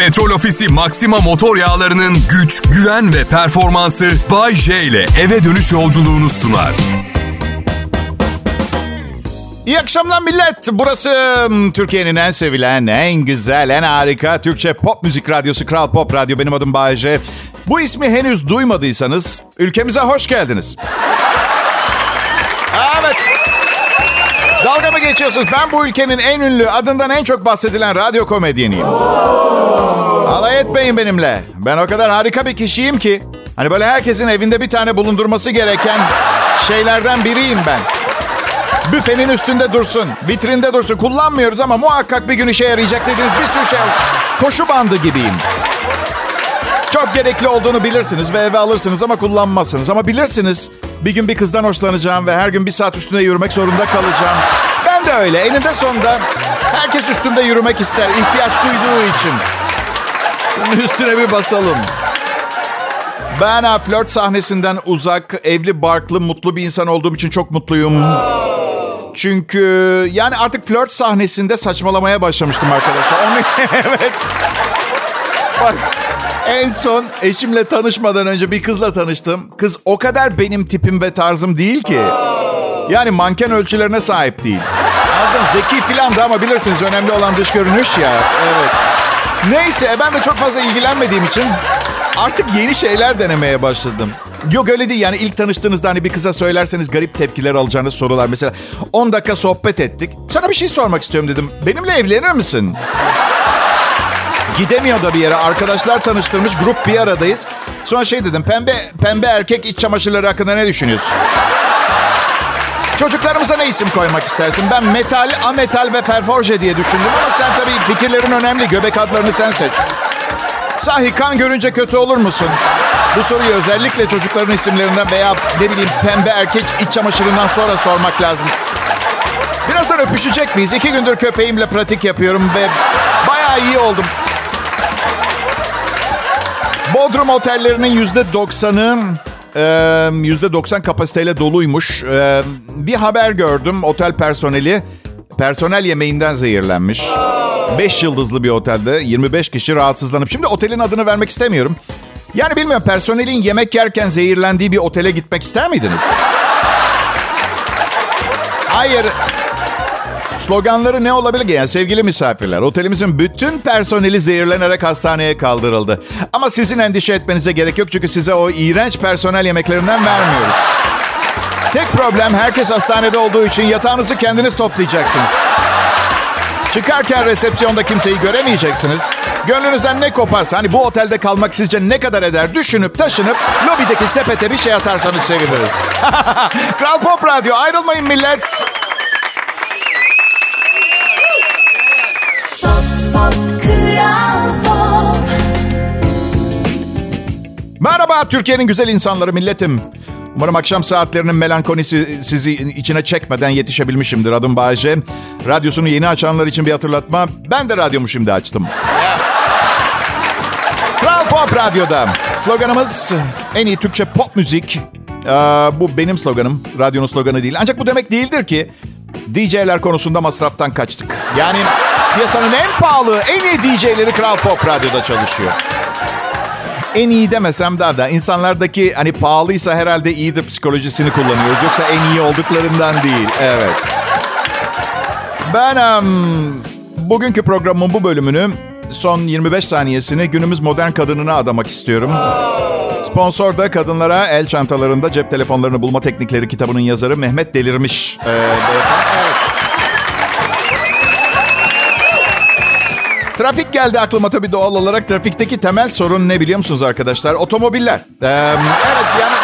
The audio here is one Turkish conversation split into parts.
Petrol Ofisi Maxima motor yağlarının güç, güven ve performansı Bay J ile eve dönüş yolculuğunu sunar. İyi akşamlar millet. Burası Türkiye'nin en sevilen, en güzel, en harika Türkçe pop müzik radyosu Kral Pop Radyo. Benim adım Bayece. Bu ismi henüz duymadıysanız ülkemize hoş geldiniz. Evet. Dalga mı geçiyorsunuz? Ben bu ülkenin en ünlü, adından en çok bahsedilen radyo komedyeniyim. Alay etmeyin benimle. Ben o kadar harika bir kişiyim ki. Hani böyle herkesin evinde bir tane bulundurması gereken şeylerden biriyim ben. Büfenin üstünde dursun, vitrinde dursun. Kullanmıyoruz ama muhakkak bir gün işe yarayacak dediğiniz bir sürü şey. Koşu bandı gibiyim. Çok gerekli olduğunu bilirsiniz ve eve alırsınız ama kullanmazsınız. Ama bilirsiniz bir gün bir kızdan hoşlanacağım ve her gün bir saat üstünde yürümek zorunda kalacağım. Ben de öyle. Eninde sonunda herkes üstünde yürümek ister. ihtiyaç duyduğu için. Bunun üstüne bir basalım. Ben flört sahnesinden uzak, evli, barklı, mutlu bir insan olduğum için çok mutluyum. Çünkü yani artık flört sahnesinde saçmalamaya başlamıştım arkadaşlar. Evet. Bak en son eşimle tanışmadan önce bir kızla tanıştım. Kız o kadar benim tipim ve tarzım değil ki. Yani manken ölçülerine sahip değil. Ardından zeki filan da ama bilirsiniz önemli olan dış görünüş ya. Evet. Neyse ben de çok fazla ilgilenmediğim için artık yeni şeyler denemeye başladım. Yok öyle değil yani ilk tanıştığınızda hani bir kıza söylerseniz garip tepkiler alacağınız sorular. Mesela 10 dakika sohbet ettik. Sana bir şey sormak istiyorum dedim. Benimle evlenir misin? Gidemiyor da bir yere. Arkadaşlar tanıştırmış grup bir aradayız. Sonra şey dedim pembe pembe erkek iç çamaşırları hakkında ne düşünüyorsun? Çocuklarımıza ne isim koymak istersin? Ben metal, ametal ve ferforje diye düşündüm ama sen tabii fikirlerin önemli. Göbek adlarını sen seç. Sahi kan görünce kötü olur musun? Bu soruyu özellikle çocukların isimlerinden veya ne bileyim pembe erkek iç çamaşırından sonra sormak lazım. Birazdan öpüşecek miyiz? İki gündür köpeğimle pratik yapıyorum ve bayağı iyi oldum. Bodrum otellerinin yüzde doksanı yüzde doksan kapasiteyle doluymuş. Bir haber gördüm. Otel personeli personel yemeğinden zehirlenmiş. 5 yıldızlı bir otelde 25 kişi rahatsızlanıp. Şimdi otelin adını vermek istemiyorum. Yani bilmiyorum personelin yemek yerken zehirlendiği bir otele gitmek ister miydiniz? Hayır. Sloganları ne olabilir? Yani sevgili misafirler, otelimizin bütün personeli zehirlenerek hastaneye kaldırıldı. Ama sizin endişe etmenize gerek yok çünkü size o iğrenç personel yemeklerinden vermiyoruz. Tek problem herkes hastanede olduğu için yatağınızı kendiniz toplayacaksınız. Çıkarken resepsiyonda kimseyi göremeyeceksiniz. Gönlünüzden ne koparsa hani bu otelde kalmak sizce ne kadar eder düşünüp taşınıp lobideki sepete bir şey atarsanız seviniriz. Kral Pop Radyo ayrılmayın millet. Merhaba Türkiye'nin güzel insanları milletim. Umarım akşam saatlerinin melankolisi sizi içine çekmeden yetişebilmişimdir. Adım Bayece. Radyosunu yeni açanlar için bir hatırlatma. Ben de radyomu şimdi açtım. Kral Pop Radyo'da. Sloganımız en iyi Türkçe pop müzik. Ee, bu benim sloganım. Radyonun sloganı değil. Ancak bu demek değildir ki DJ'ler konusunda masraftan kaçtık. Yani piyasanın en pahalı, en iyi DJ'leri Kral Pop Radyo'da çalışıyor en iyi demesem daha da insanlardaki hani pahalıysa herhalde iyidir psikolojisini kullanıyoruz. Yoksa en iyi olduklarından değil. Evet. Ben um, bugünkü programın bu bölümünü son 25 saniyesini günümüz modern kadınına adamak istiyorum. Sponsor da kadınlara el çantalarında cep telefonlarını bulma teknikleri kitabının yazarı Mehmet Delirmiş. Ee, evet. Trafik geldi aklıma tabii doğal olarak. Trafikteki temel sorun ne biliyor musunuz arkadaşlar? Otomobiller. Ee, evet yani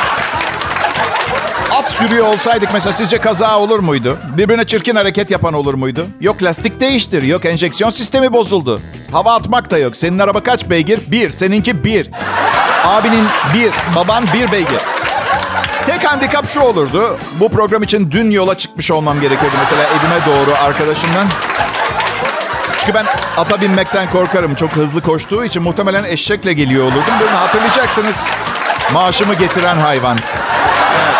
at sürüyor olsaydık mesela sizce kaza olur muydu? Birbirine çirkin hareket yapan olur muydu? Yok lastik değiştir, yok enjeksiyon sistemi bozuldu. Hava atmak da yok. Senin araba kaç beygir? Bir. Seninki bir. Abinin bir, baban bir beygir. Tek handikap şu olurdu. Bu program için dün yola çıkmış olmam gerekiyordu. Mesela evime doğru arkadaşımdan. Çünkü ben ata binmekten korkarım. Çok hızlı koştuğu için muhtemelen eşekle geliyor olurdum. Bunu hatırlayacaksınız. Maaşımı getiren hayvan. Evet.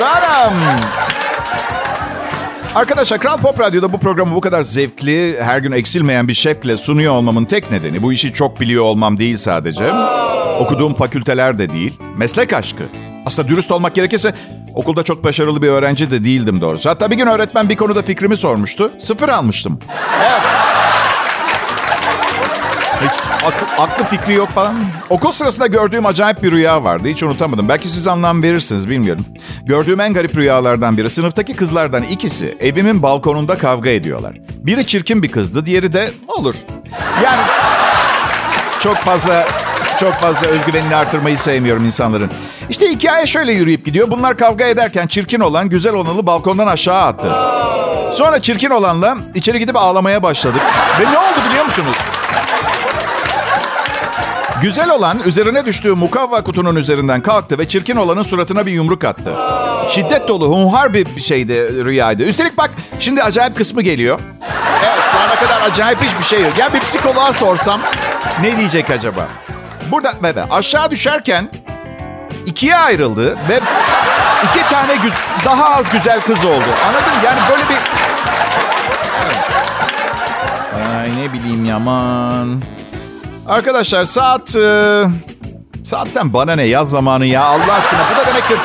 Benim. Arkadaşlar Kral Pop Radyo'da bu programı bu kadar zevkli, her gün eksilmeyen bir şevkle sunuyor olmamın tek nedeni bu işi çok biliyor olmam değil sadece. Okuduğum fakülteler de değil, meslek aşkı. Aslında dürüst olmak gerekirse okulda çok başarılı bir öğrenci de değildim doğrusu. Hatta bir gün öğretmen bir konuda fikrimi sormuştu. Sıfır almıştım. Evet. Hiç aklı, aklı fikri yok falan. Okul sırasında gördüğüm acayip bir rüya vardı. Hiç unutamadım. Belki siz anlam verirsiniz bilmiyorum. Gördüğüm en garip rüyalardan biri. Sınıftaki kızlardan ikisi evimin balkonunda kavga ediyorlar. Biri çirkin bir kızdı, diğeri de olur. Yani çok fazla çok fazla özgüvenini artırmayı sevmiyorum insanların. İşte hikaye şöyle yürüyüp gidiyor. Bunlar kavga ederken çirkin olan güzel olanı balkondan aşağı attı. Sonra çirkin olanla içeri gidip ağlamaya başladık. Ve ne oldu biliyor musunuz? Güzel olan üzerine düştüğü mukavva kutunun üzerinden kalktı ve çirkin olanın suratına bir yumruk attı. Şiddet dolu, hunhar bir şeydi, rüyaydı. Üstelik bak şimdi acayip kısmı geliyor. Evet şu ana kadar acayip hiçbir şey yok. Ya bir psikoloğa sorsam ne diyecek acaba? Burada bebe aşağı düşerken ikiye ayrıldı ve iki tane güz- daha az güzel kız oldu. Anladın? Yani böyle bir... Ay ne bileyim yaman. Arkadaşlar saat... E, saatten bana ne yaz zamanı ya Allah aşkına. Bu da demektir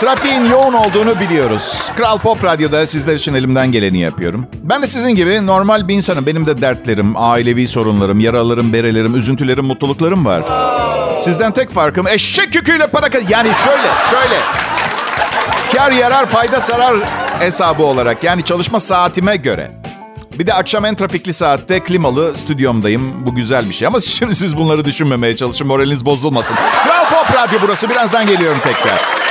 trafiğin yoğun olduğunu biliyoruz. Kral Pop Radyo'da sizler için elimden geleni yapıyorum. Ben de sizin gibi normal bir insanım. Benim de dertlerim, ailevi sorunlarım, yaralarım, berelerim, üzüntülerim, mutluluklarım var. Sizden tek farkım eşek yüküyle para... Yani şöyle, şöyle. Kar yarar, fayda sarar hesabı olarak. Yani çalışma saatime göre. Bir de akşam en trafikli saatte klimalı stüdyomdayım. Bu güzel bir şey. Ama şimdi siz bunları düşünmemeye çalışın. Moraliniz bozulmasın. Kral Pop Radyo burası. Birazdan geliyorum tekrar.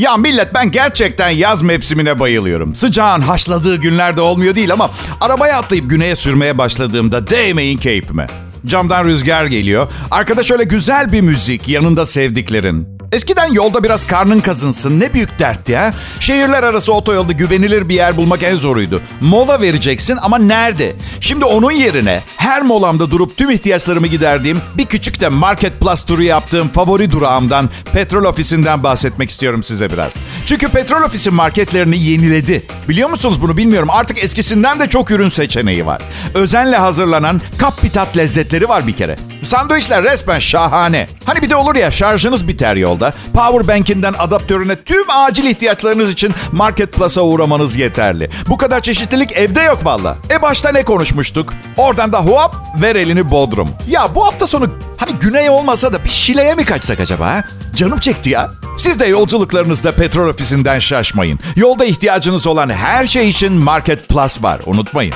Ya millet ben gerçekten yaz mevsimine bayılıyorum. Sıcağın haşladığı günlerde olmuyor değil ama arabaya atlayıp güneye sürmeye başladığımda değmeyin keyfime. Camdan rüzgar geliyor. Arkada şöyle güzel bir müzik, yanında sevdiklerin. Eskiden yolda biraz karnın kazınsın ne büyük dert ya. Şehirler arası otoyolda güvenilir bir yer bulmak en zoruydu. Mola vereceksin ama nerede? Şimdi onun yerine her molamda durup tüm ihtiyaçlarımı giderdiğim bir küçük de Market Plus turu yaptığım favori durağımdan petrol ofisinden bahsetmek istiyorum size biraz. Çünkü petrol ofisi marketlerini yeniledi. Biliyor musunuz bunu bilmiyorum. Artık eskisinden de çok ürün seçeneği var. Özenle hazırlanan kapitat lezzetleri var bir kere. Sandviçler resmen şahane. Hani bir de olur ya şarjınız biter yolda. Powerbank'inden adaptörüne tüm acil ihtiyaçlarınız için Market Plus'a uğramanız yeterli. Bu kadar çeşitlilik evde yok valla. E başta ne konuşmuştuk? Oradan da hop ver elini Bodrum. Ya bu hafta sonu hani güney olmasa da bir Şile'ye mi kaçsak acaba ha? Canım çekti ya. Siz de yolculuklarınızda petrol ofisinden şaşmayın. Yolda ihtiyacınız olan her şey için Market Plus var. Unutmayın.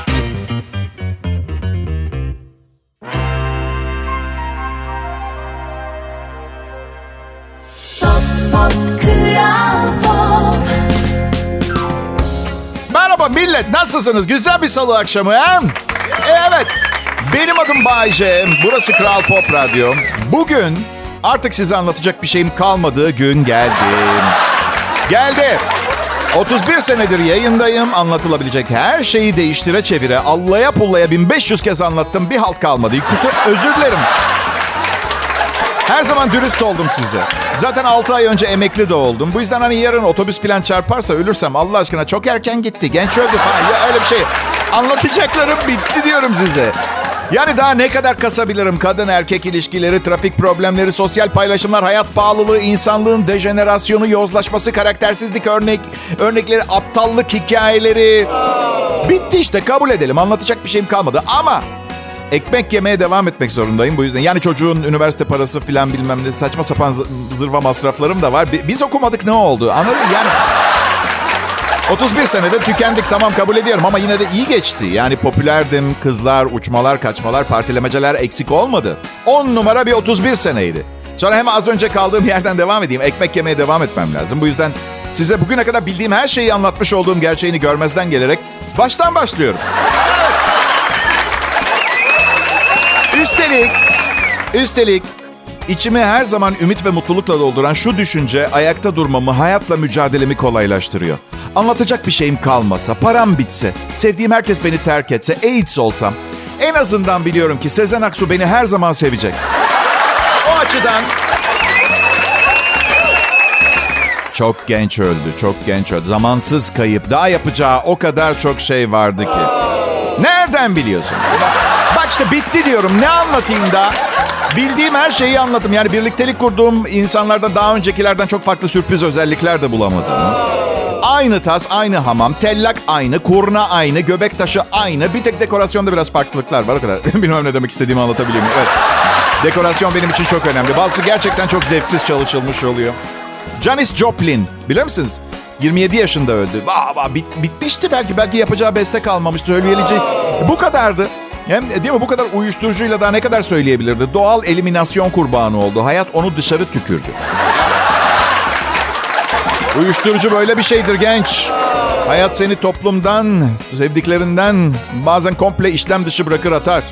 Merhaba millet, nasılsınız? Güzel bir salı akşamı ha? E, evet, benim adım Bayce. Burası Kral Pop Radyo. Bugün artık size anlatacak bir şeyim kalmadığı gün geldi. Geldi. 31 senedir yayındayım. Anlatılabilecek her şeyi değiştire çevire, allaya pullaya 1500 kez anlattım. Bir halt kalmadı. Kusur, özür dilerim. Her zaman dürüst oldum size. Zaten 6 ay önce emekli de oldum. Bu yüzden hani yarın otobüs falan çarparsa ölürsem Allah aşkına çok erken gitti. Genç öldü falan. Ya öyle bir şey. Anlatacaklarım bitti diyorum size. Yani daha ne kadar kasabilirim? Kadın erkek ilişkileri, trafik problemleri, sosyal paylaşımlar, hayat pahalılığı, insanlığın dejenerasyonu, yozlaşması, karaktersizlik örnek örnekleri, aptallık hikayeleri. Bitti işte kabul edelim. Anlatacak bir şeyim kalmadı ama ekmek yemeye devam etmek zorundayım bu yüzden. Yani çocuğun üniversite parası filan bilmem ne saçma sapan zı- zırva masraflarım da var. Bi- Biz okumadık ne oldu? Anladın mı? Yani 31 senede tükendik tamam kabul ediyorum ama yine de iyi geçti. Yani popülerdim, kızlar, uçmalar, kaçmalar, partilemeceler eksik olmadı. 10 numara bir 31 seneydi. Sonra hem az önce kaldığım yerden devam edeyim. Ekmek yemeye devam etmem lazım. Bu yüzden size bugüne kadar bildiğim her şeyi anlatmış olduğum gerçeğini görmezden gelerek baştan başlıyorum. Üstelik, üstelik içimi her zaman ümit ve mutlulukla dolduran şu düşünce ayakta durmamı, hayatla mücadelemi kolaylaştırıyor. Anlatacak bir şeyim kalmasa, param bitse, sevdiğim herkes beni terk etse, AIDS olsam, en azından biliyorum ki Sezen Aksu beni her zaman sevecek. açıdan çok genç öldü, çok genç öldü. Zamansız kayıp. Daha yapacağı o kadar çok şey vardı ki. Nereden biliyorsun? İşte bitti diyorum. Ne anlatayım da? Bildiğim her şeyi anlattım. Yani birliktelik kurduğum insanlardan daha öncekilerden çok farklı sürpriz özellikler de bulamadım. Aynı tas, aynı hamam, tellak aynı, kurna aynı, göbek taşı aynı. Bir tek dekorasyonda biraz farklılıklar var o kadar. Bilmem ne demek istediğimi anlatabileyim. Evet. Dekorasyon benim için çok önemli. Bazısı gerçekten çok zevksiz çalışılmış oluyor. Janis Joplin, bilir misiniz? 27 yaşında öldü. Aa, aa, bit, bitmişti belki. Belki yapacağı beste kalmamıştı. Söyleyeceği bu kadardı. Hem değil mi bu kadar uyuşturucuyla daha ne kadar söyleyebilirdi? Doğal eliminasyon kurbanı oldu. Hayat onu dışarı tükürdü. Uyuşturucu böyle bir şeydir genç. Hayat seni toplumdan, sevdiklerinden bazen komple işlem dışı bırakır atar.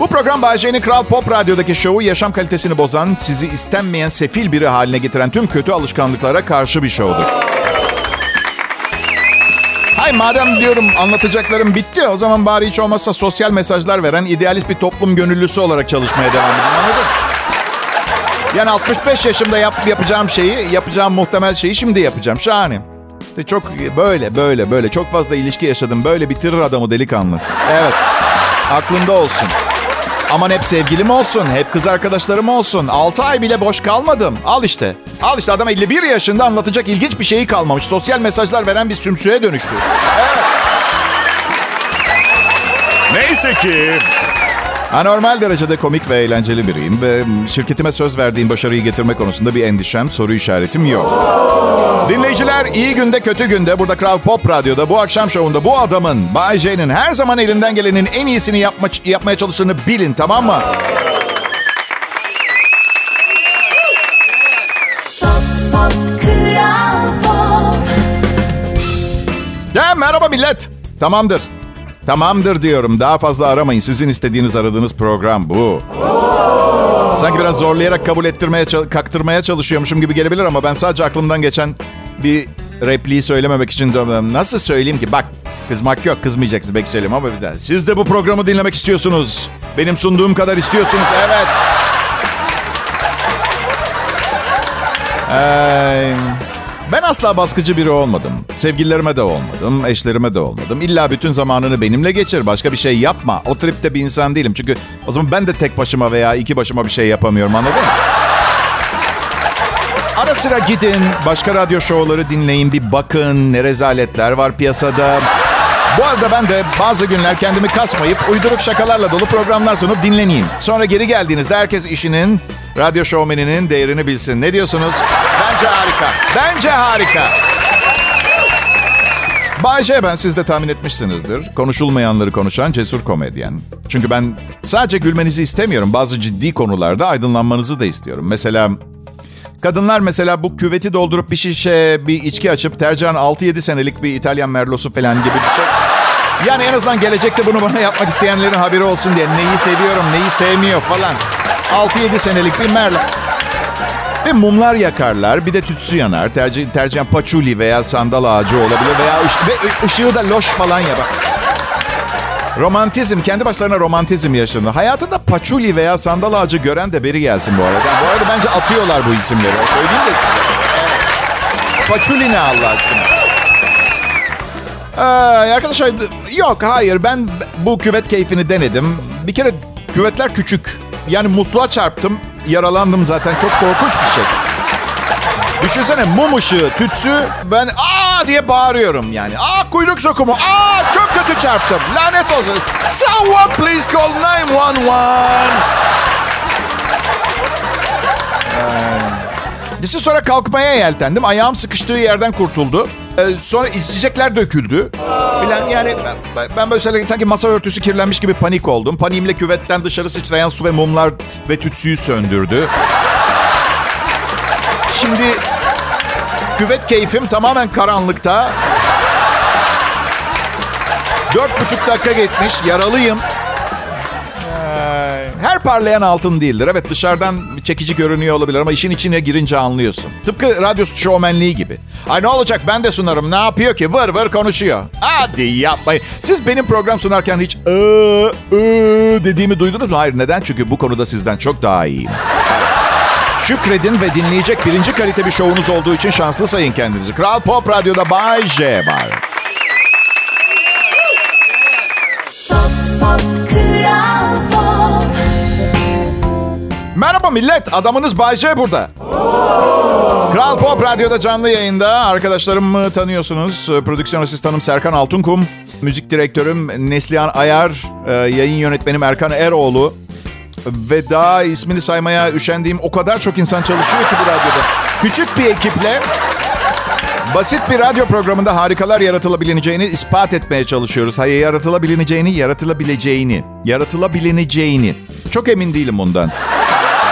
Bu program Bayece'nin Kral Pop Radyo'daki şovu yaşam kalitesini bozan, sizi istenmeyen sefil biri haline getiren tüm kötü alışkanlıklara karşı bir şovdur. Madem diyorum anlatacaklarım bitti o zaman bari hiç olmazsa sosyal mesajlar veren idealist bir toplum gönüllüsü olarak çalışmaya devam edin anladın? Yani 65 yaşımda yap, yapacağım şeyi, yapacağım muhtemel şeyi şimdi yapacağım. Şahane. İşte çok böyle, böyle, böyle. Çok fazla ilişki yaşadım. Böyle bitirir adamı delikanlı. Evet. Aklında olsun. Aman hep sevgilim olsun, hep kız arkadaşlarım olsun. 6 ay bile boş kalmadım. Al işte. Al işte adam 51 yaşında anlatacak ilginç bir şeyi kalmamış. Sosyal mesajlar veren bir sümsüğe dönüştü. Evet. Neyse ki Anormal derecede komik ve eğlenceli biriyim ve şirketime söz verdiğim başarıyı getirme konusunda bir endişem, soru işaretim yok. Dinleyiciler iyi günde kötü günde burada Kral Pop Radyo'da bu akşam şovunda bu adamın Bay J'nin her zaman elinden gelenin en iyisini yapma, yapmaya çalıştığını bilin tamam mı? Ya merhaba millet. Tamamdır. Tamamdır diyorum. Daha fazla aramayın. Sizin istediğiniz aradığınız program bu. Sanki biraz zorlayarak kabul ettirmeye, kaktırmaya çalışıyormuşum gibi gelebilir ama ben sadece aklımdan geçen bir repliği söylememek için dönmem. Nasıl söyleyeyim ki? Bak kızmak yok. Kızmayacaksın. Belki söyleyeyim ama bir daha. Siz de bu programı dinlemek istiyorsunuz. Benim sunduğum kadar istiyorsunuz. Evet. Ee, ben asla baskıcı biri olmadım. Sevgililerime de olmadım, eşlerime de olmadım. İlla bütün zamanını benimle geçir, başka bir şey yapma. O tripte bir insan değilim. Çünkü o zaman ben de tek başıma veya iki başıma bir şey yapamıyorum anladın mı? Ara sıra gidin, başka radyo şovları dinleyin, bir bakın ne rezaletler var piyasada. Bu arada ben de bazı günler kendimi kasmayıp uyduruk şakalarla dolu programlar sunup dinleneyim. Sonra geri geldiğinizde herkes işinin, radyo şovmeninin değerini bilsin. Ne diyorsunuz? Bence harika. Bence harika. Bay J ben siz de tahmin etmişsinizdir. Konuşulmayanları konuşan cesur komedyen. Çünkü ben sadece gülmenizi istemiyorum. Bazı ciddi konularda aydınlanmanızı da istiyorum. Mesela kadınlar mesela bu küveti doldurup bir şişe bir içki açıp tercihen 6-7 senelik bir İtalyan merlosu falan gibi bir şey. Yani en azından gelecekte bunu bana yapmak isteyenlerin haberi olsun diye. Neyi seviyorum, neyi sevmiyor falan. 6-7 senelik bir merlo. Ve mumlar yakarlar. Bir de tütsü yanar. Tercih, tercihen paçuli veya sandal ağacı olabilir. Veya ış, ve ışığı da loş falan yapar. Romantizm, kendi başlarına romantizm yaşandı. Hayatında paçuli veya sandal ağacı gören de beri gelsin bu arada. Bu arada bence atıyorlar bu isimleri. Söyleyeyim de size. Paçuli ne Allah aşkına? Ee, arkadaşlar yok hayır ben bu küvet keyfini denedim. Bir kere küvetler küçük. Yani musluğa çarptım yaralandım zaten. Çok korkunç bir şey. Düşünsene mum ışığı, tütsü. Ben aa diye bağırıyorum yani. Aa kuyruk sokumu. Aa çok kötü çarptım. Lanet olsun. Someone please call 911. Ee, işte sonra kalkmaya yeltendim. Ayağım sıkıştığı yerden kurtuldu. Ee, sonra içecekler döküldü. Bilen yani ben, ben böyle sanki masa örtüsü kirlenmiş gibi panik oldum. Paniğimle küvetten dışarı sıçrayan su ve mumlar ve tütsüyü söndürdü. Şimdi küvet keyfim tamamen karanlıkta. Dört buçuk dakika geçmiş. Yaralıyım. Her parlayan altın değildir. Evet dışarıdan çekici görünüyor olabilir ama işin içine girince anlıyorsun. Tıpkı radyo şovmenliği gibi. Ay ne olacak ben de sunarım. Ne yapıyor ki? Vır vır konuşuyor. Hadi yapmayın. Siz benim program sunarken hiç ıı, ıı dediğimi duydunuz mu? Hayır neden? Çünkü bu konuda sizden çok daha iyiyim. Şükredin ve dinleyecek birinci kalite bir şovunuz olduğu için şanslı sayın kendinizi. Kral Pop Radyo'da Bay J var. Merhaba millet, adamınız Bay J burada. Kral Pop Radyo'da canlı yayında. Arkadaşlarımı tanıyorsunuz. Prodüksiyon asistanım Serkan Altunkum. Müzik direktörüm Neslihan Ayar. E, yayın yönetmenim Erkan Eroğlu. Ve daha ismini saymaya üşendiğim o kadar çok insan çalışıyor ki bu radyoda. Küçük bir ekiple basit bir radyo programında harikalar yaratılabileceğini ispat etmeye çalışıyoruz. Hayır yaratılabileceğini, yaratılabileceğini, yaratılabileceğini. Çok emin değilim bundan.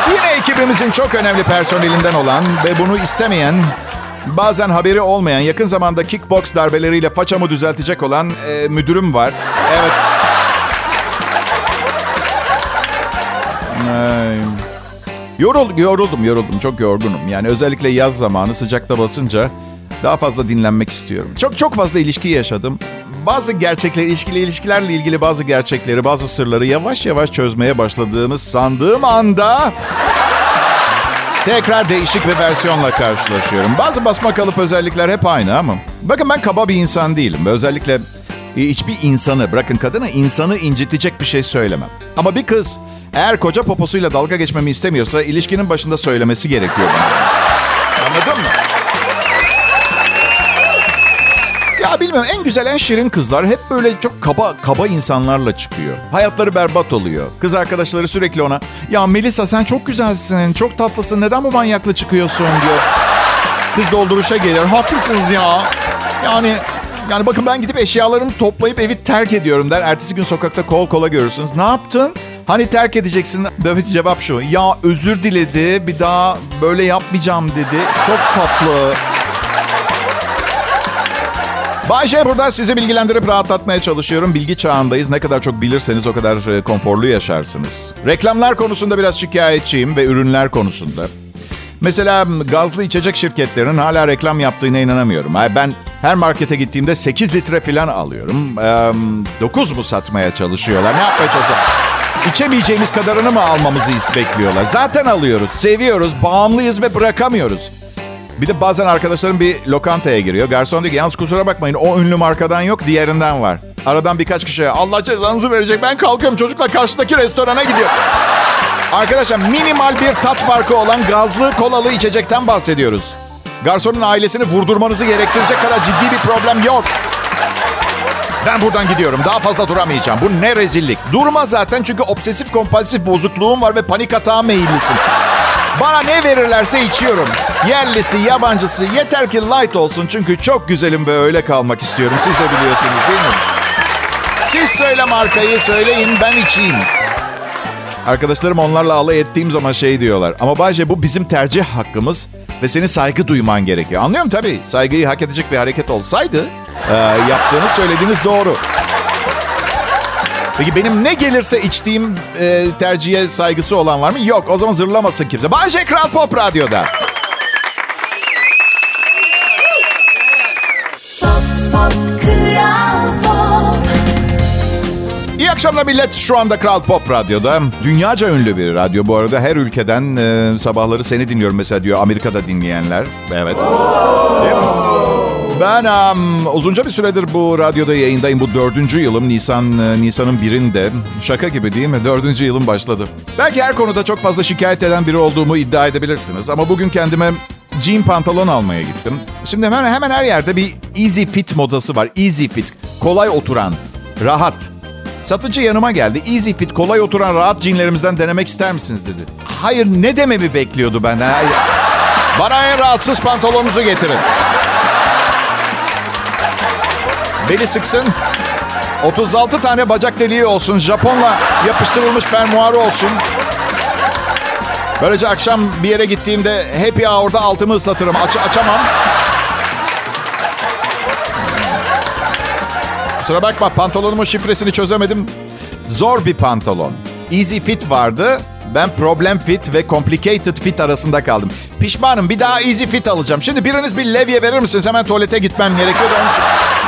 Yine ekibimizin çok önemli personelinden olan ve bunu istemeyen, bazen haberi olmayan, yakın zamanda kickbox darbeleriyle façamı düzeltecek olan e, müdürüm var. Evet. Ay. Yorul, yoruldum, yoruldum. Çok yorgunum. Yani özellikle yaz zamanı sıcakta basınca daha fazla dinlenmek istiyorum. Çok çok fazla ilişki yaşadım. Bazı gerçekler, ilişkili ilişkilerle ilgili bazı gerçekleri, bazı sırları yavaş yavaş çözmeye başladığımız sandığım anda tekrar değişik bir versiyonla karşılaşıyorum. Bazı basma kalıp özellikler hep aynı ama bakın ben kaba bir insan değilim. Özellikle hiçbir insanı, bırakın kadını, insanı incitecek bir şey söylemem. Ama bir kız eğer koca poposuyla dalga geçmemi istemiyorsa ilişkinin başında söylemesi gerekiyor bana. Anladın mı? Ya bilmiyorum en güzel en şirin kızlar hep böyle çok kaba kaba insanlarla çıkıyor. Hayatları berbat oluyor. Kız arkadaşları sürekli ona ya Melisa sen çok güzelsin, çok tatlısın neden bu manyakla çıkıyorsun diyor. Kız dolduruşa gelir. Haklısınız ya. Yani yani bakın ben gidip eşyalarımı toplayıp evi terk ediyorum der. Ertesi gün sokakta kol kola görürsünüz. Ne yaptın? Hani terk edeceksin? Evet cevap şu. Ya özür diledi. Bir daha böyle yapmayacağım dedi. Çok tatlı. Bayşe burada sizi bilgilendirip rahatlatmaya çalışıyorum. Bilgi çağındayız. Ne kadar çok bilirseniz o kadar e, konforlu yaşarsınız. Reklamlar konusunda biraz şikayetçiyim ve ürünler konusunda. Mesela gazlı içecek şirketlerinin hala reklam yaptığına inanamıyorum. Ben her markete gittiğimde 8 litre falan alıyorum. 9 mu satmaya çalışıyorlar? Ne yapmaya çalışıyorlar? İçemeyeceğimiz kadarını mı almamızı bekliyorlar? Zaten alıyoruz, seviyoruz, bağımlıyız ve bırakamıyoruz. Bir de bazen arkadaşlarım bir lokantaya giriyor. Garson diyor ki yalnız kusura bakmayın o ünlü markadan yok diğerinden var. Aradan birkaç kişiye Allah cezanızı verecek ben kalkıyorum çocukla karşıdaki restorana gidiyor. Arkadaşlar minimal bir tat farkı olan gazlı kolalı içecekten bahsediyoruz. Garsonun ailesini vurdurmanızı gerektirecek kadar ciddi bir problem yok. Ben buradan gidiyorum. Daha fazla duramayacağım. Bu ne rezillik. Durma zaten çünkü obsesif kompulsif bozukluğum var ve panik atağa meyillisin. Bana ne verirlerse içiyorum. Yerlisi, yabancısı yeter ki light olsun. Çünkü çok güzelim ve öyle kalmak istiyorum. Siz de biliyorsunuz değil mi? Siz söyle markayı söyleyin ben içeyim. Arkadaşlarım onlarla alay ettiğim zaman şey diyorlar. Ama Bayce bu bizim tercih hakkımız ve seni saygı duyman gerekiyor. Anlıyorum tabii. Saygıyı hak edecek bir hareket olsaydı e, yaptığınız söylediğiniz doğru. Peki benim ne gelirse içtiğim e, tercihe saygısı olan var mı? Yok. O zaman zırlamasın kimse. Bayce Kral Pop Radyo'da. İyi akşamlar millet. Şu anda Kral Pop Radyo'da. Dünyaca ünlü bir radyo bu arada. Her ülkeden e, sabahları seni dinliyorum mesela diyor Amerika'da dinleyenler. Evet. Değil mi? Ben um, uzunca bir süredir bu radyoda yayındayım. Bu dördüncü yılım. Nisan e, Nisan'ın birinde. Şaka gibi değil mi? Dördüncü yılım başladı. Belki her konuda çok fazla şikayet eden biri olduğumu iddia edebilirsiniz. Ama bugün kendime jean pantolon almaya gittim. Şimdi hemen, hemen her yerde bir easy fit modası var. Easy fit. Kolay oturan. Rahat. Satıcı yanıma geldi. Easy fit, kolay oturan rahat jeanlerimizden denemek ister misiniz dedi. Hayır ne dememi bekliyordu benden. Hayır. Bana en rahatsız pantolonunuzu getirin. Beli sıksın. 36 tane bacak deliği olsun. Japonla yapıştırılmış fermuarı olsun. Böylece akşam bir yere gittiğimde happy hour'da altımı ıslatırım. Aç açamam. Kusura bakma pantolonumun şifresini çözemedim. Zor bir pantolon. Easy fit vardı. Ben problem fit ve complicated fit arasında kaldım. Pişmanım bir daha easy fit alacağım. Şimdi biriniz bir levye verir misiniz? Hemen tuvalete gitmem gerekiyor. Onun.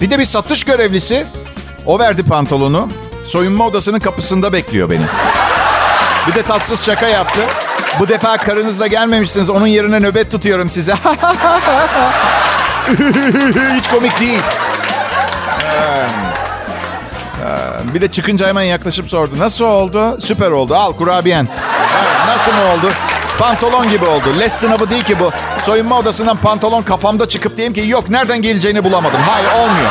Bir de bir satış görevlisi. O verdi pantolonu. Soyunma odasının kapısında bekliyor beni. Bir de tatsız şaka yaptı. Bu defa karınızla gelmemişsiniz. Onun yerine nöbet tutuyorum size. Hiç komik değil. Bir de çıkınca hemen yaklaşıp sordu. Nasıl oldu? Süper oldu. Al kurabiyen. Nasıl mı oldu? Pantolon gibi oldu. Les sınavı değil ki bu. Soyunma odasından pantolon kafamda çıkıp diyeyim ki yok nereden geleceğini bulamadım. Hayır olmuyor.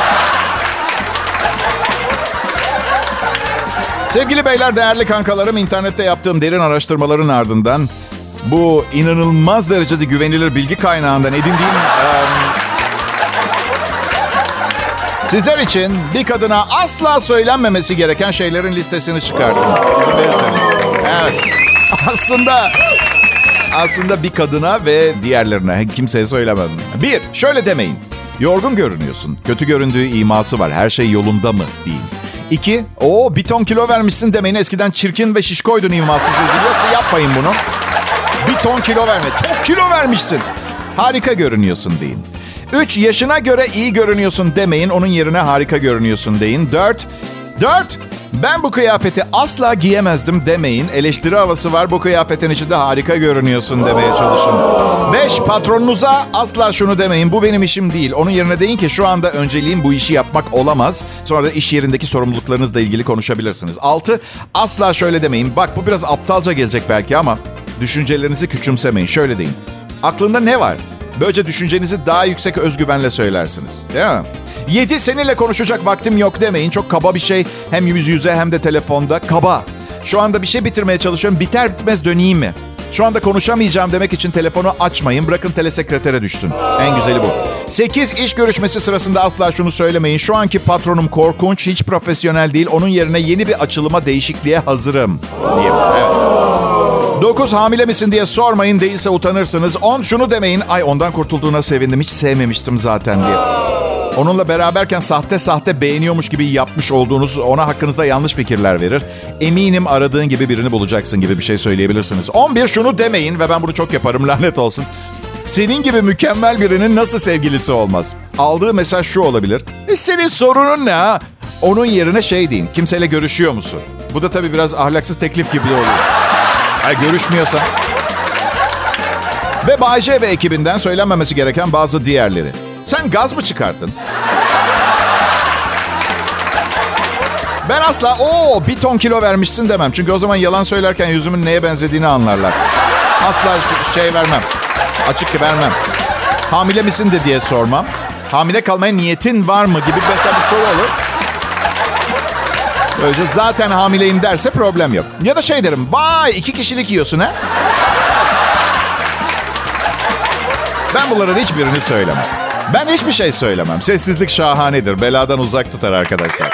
Sevgili beyler, değerli kankalarım, internette yaptığım derin araştırmaların ardından bu inanılmaz derecede güvenilir bilgi kaynağından edindiğim... Um, sizler için bir kadına asla söylenmemesi gereken şeylerin listesini çıkardım. İzin verirseniz. Evet. Aslında aslında bir kadına ve diğerlerine kimseye söylemem. Bir, şöyle demeyin. Yorgun görünüyorsun. Kötü göründüğü iması var. Her şey yolunda mı deyin. İki, o bir ton kilo vermişsin demeyin. Eskiden çirkin ve şişkoydun iması seziliyorsa yapmayın bunu. Bir ton kilo verme. Çok kilo vermişsin. Harika görünüyorsun deyin. Üç, yaşına göre iyi görünüyorsun demeyin. Onun yerine harika görünüyorsun deyin. Dört, dört, ben bu kıyafeti asla giyemezdim demeyin. Eleştiri havası var bu kıyafetin içinde harika görünüyorsun demeye çalışın. Beş, patronunuza asla şunu demeyin. Bu benim işim değil. Onun yerine deyin ki şu anda önceliğim bu işi yapmak olamaz. Sonra da iş yerindeki sorumluluklarınızla ilgili konuşabilirsiniz. Altı, asla şöyle demeyin. Bak bu biraz aptalca gelecek belki ama düşüncelerinizi küçümsemeyin. Şöyle deyin. Aklında ne var? Böylece düşüncenizi daha yüksek özgüvenle söylersiniz. Değil mi? Yedi seninle konuşacak vaktim yok demeyin. Çok kaba bir şey. Hem yüz yüze hem de telefonda. Kaba. Şu anda bir şey bitirmeye çalışıyorum. Biter bitmez döneyim mi? Şu anda konuşamayacağım demek için telefonu açmayın. Bırakın telesekretere düşsün. En güzeli bu. 8 iş görüşmesi sırasında asla şunu söylemeyin. Şu anki patronum korkunç, hiç profesyonel değil. Onun yerine yeni bir açılıma, değişikliğe hazırım. Diyeyim. Evet. 9 hamile misin diye sormayın değilse utanırsınız. 10 şunu demeyin. Ay ondan kurtulduğuna sevindim. Hiç sevmemiştim zaten diye. Onunla beraberken sahte sahte beğeniyormuş gibi yapmış olduğunuz ona hakkınızda yanlış fikirler verir. Eminim aradığın gibi birini bulacaksın gibi bir şey söyleyebilirsiniz. 11 şunu demeyin ve ben bunu çok yaparım lanet olsun. Senin gibi mükemmel birinin nasıl sevgilisi olmaz? Aldığı mesaj şu olabilir. E senin sorunun ne? Onun yerine şey deyin. Kimseyle görüşüyor musun? Bu da tabii biraz ahlaksız teklif gibi oluyor. Ay görüşmüyorsan. Ve Bay J ve ekibinden söylenmemesi gereken bazı diğerleri. Sen gaz mı çıkarttın? Ben asla o bir ton kilo vermişsin demem. Çünkü o zaman yalan söylerken yüzümün neye benzediğini anlarlar. Asla şey vermem. Açık vermem. Hamile misin de diye sormam. Hamile kalmaya niyetin var mı gibi mesela bir soru olur. Böylece zaten hamileyim derse problem yok. Ya da şey derim. Vay iki kişilik yiyorsun ha? Ben bunların hiçbirini söylemem. Ben hiçbir şey söylemem. Sessizlik şahanedir. Beladan uzak tutar arkadaşlar.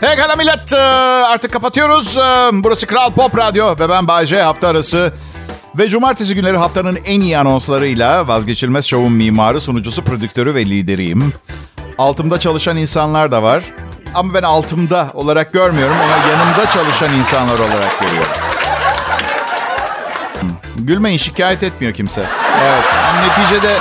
Pekala millet. Artık kapatıyoruz. Burası Kral Pop Radyo ve ben Bayce hafta arası. Ve cumartesi günleri haftanın en iyi anonslarıyla vazgeçilmez şovun mimarı, sunucusu, prodüktörü ve lideriyim. Altımda çalışan insanlar da var. Ama ben altımda olarak görmüyorum. Ama yanımda çalışan insanlar olarak görüyorum. Gülmeyin şikayet etmiyor kimse. Evet. Neticede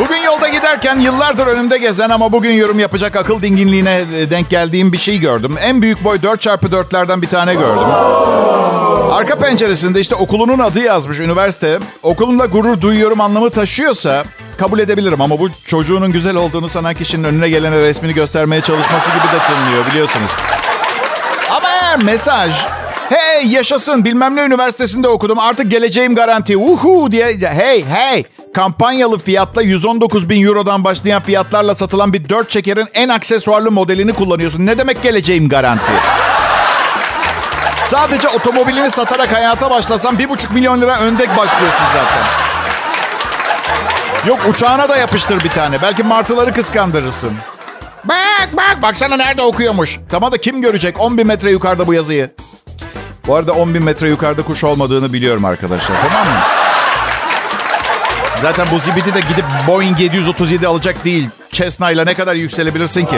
Bugün yolda giderken yıllardır önümde gezen ama bugün yorum yapacak akıl dinginliğine denk geldiğim bir şey gördüm. En büyük boy 4x4'lerden bir tane gördüm. Arka penceresinde işte okulunun adı yazmış üniversite. Okulumda gurur duyuyorum anlamı taşıyorsa kabul edebilirim. Ama bu çocuğunun güzel olduğunu sanan kişinin önüne gelene resmini göstermeye çalışması gibi de tınlıyor biliyorsunuz. Ama eğer mesaj hey yaşasın bilmem ne üniversitesinde okudum artık geleceğim garanti uhu diye hey hey kampanyalı fiyatla 119 bin eurodan başlayan fiyatlarla satılan bir dört çekerin en aksesuarlı modelini kullanıyorsun. Ne demek geleceğim garanti? Sadece otomobilini satarak hayata başlasan bir buçuk milyon lira önde başlıyorsun zaten. Yok uçağına da yapıştır bir tane. Belki martıları kıskandırırsın. Bak bak baksana nerede okuyormuş. Tamam da kim görecek 10 bin metre yukarıda bu yazıyı? Bu arada 10 bin metre yukarıda kuş olmadığını biliyorum arkadaşlar tamam mı? Zaten bu zibidi de gidip Boeing 737 alacak değil. Cessna ile ne kadar yükselebilirsin ki?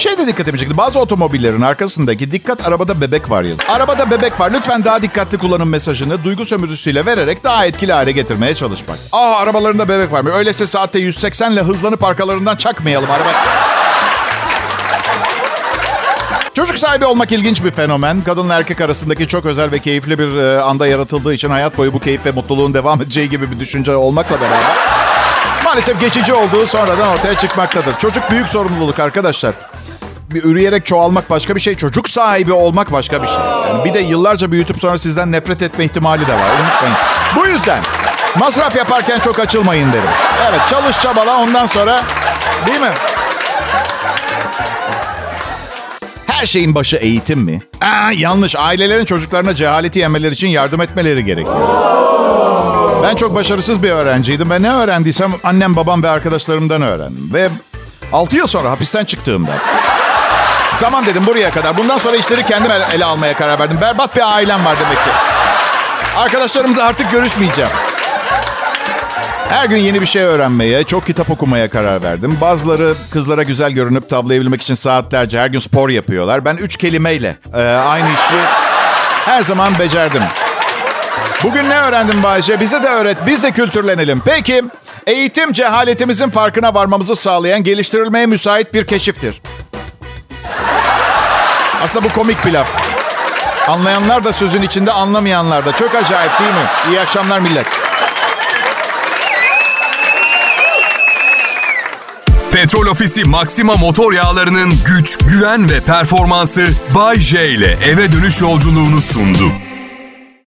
Şey de dikkatimi çekti. Bazı otomobillerin arkasındaki dikkat arabada bebek var yazı. Arabada bebek var. Lütfen daha dikkatli kullanın mesajını duygu sömürüsüyle vererek daha etkili hale getirmeye çalışmak. Aa arabalarında bebek var mı? Öyleyse saatte 180 ile hızlanıp arkalarından çakmayalım araba. Çocuk sahibi olmak ilginç bir fenomen. Kadınla erkek arasındaki çok özel ve keyifli bir e, anda yaratıldığı için hayat boyu bu keyif ve mutluluğun devam edeceği gibi bir düşünce olmakla beraber maalesef geçici olduğu sonradan ortaya çıkmaktadır. Çocuk büyük sorumluluk arkadaşlar. Üreyerek çoğalmak başka bir şey, çocuk sahibi olmak başka bir şey. Yani bir de yıllarca büyütüp sonra sizden nefret etme ihtimali de var. Unutmayın. Bu yüzden masraf yaparken çok açılmayın derim. Evet çalış çabala ondan sonra değil mi? Her şeyin başı eğitim mi? Aa, yanlış. Ailelerin çocuklarına cehaleti yemeleri için yardım etmeleri gerekiyor. Ben çok başarısız bir öğrenciydim ve ne öğrendiysem annem, babam ve arkadaşlarımdan öğrendim. Ve 6 yıl sonra hapisten çıktığımda tamam dedim buraya kadar. Bundan sonra işleri kendim ele, ele almaya karar verdim. Berbat bir ailem var demek ki. Arkadaşlarımla artık görüşmeyeceğim. Her gün yeni bir şey öğrenmeye, çok kitap okumaya karar verdim. Bazıları kızlara güzel görünüp tavlayabilmek için saatlerce her gün spor yapıyorlar. Ben üç kelimeyle e, aynı işi her zaman becerdim. Bugün ne öğrendim Bayce? Bize de öğret, biz de kültürlenelim. Peki, eğitim cehaletimizin farkına varmamızı sağlayan, geliştirilmeye müsait bir keşiftir. Aslında bu komik bir laf. Anlayanlar da sözün içinde, anlamayanlar da. Çok acayip değil mi? İyi akşamlar millet. Petrol Ofisi Maxima motor yağlarının güç, güven ve performansı Bay J ile eve dönüş yolculuğunu sundu.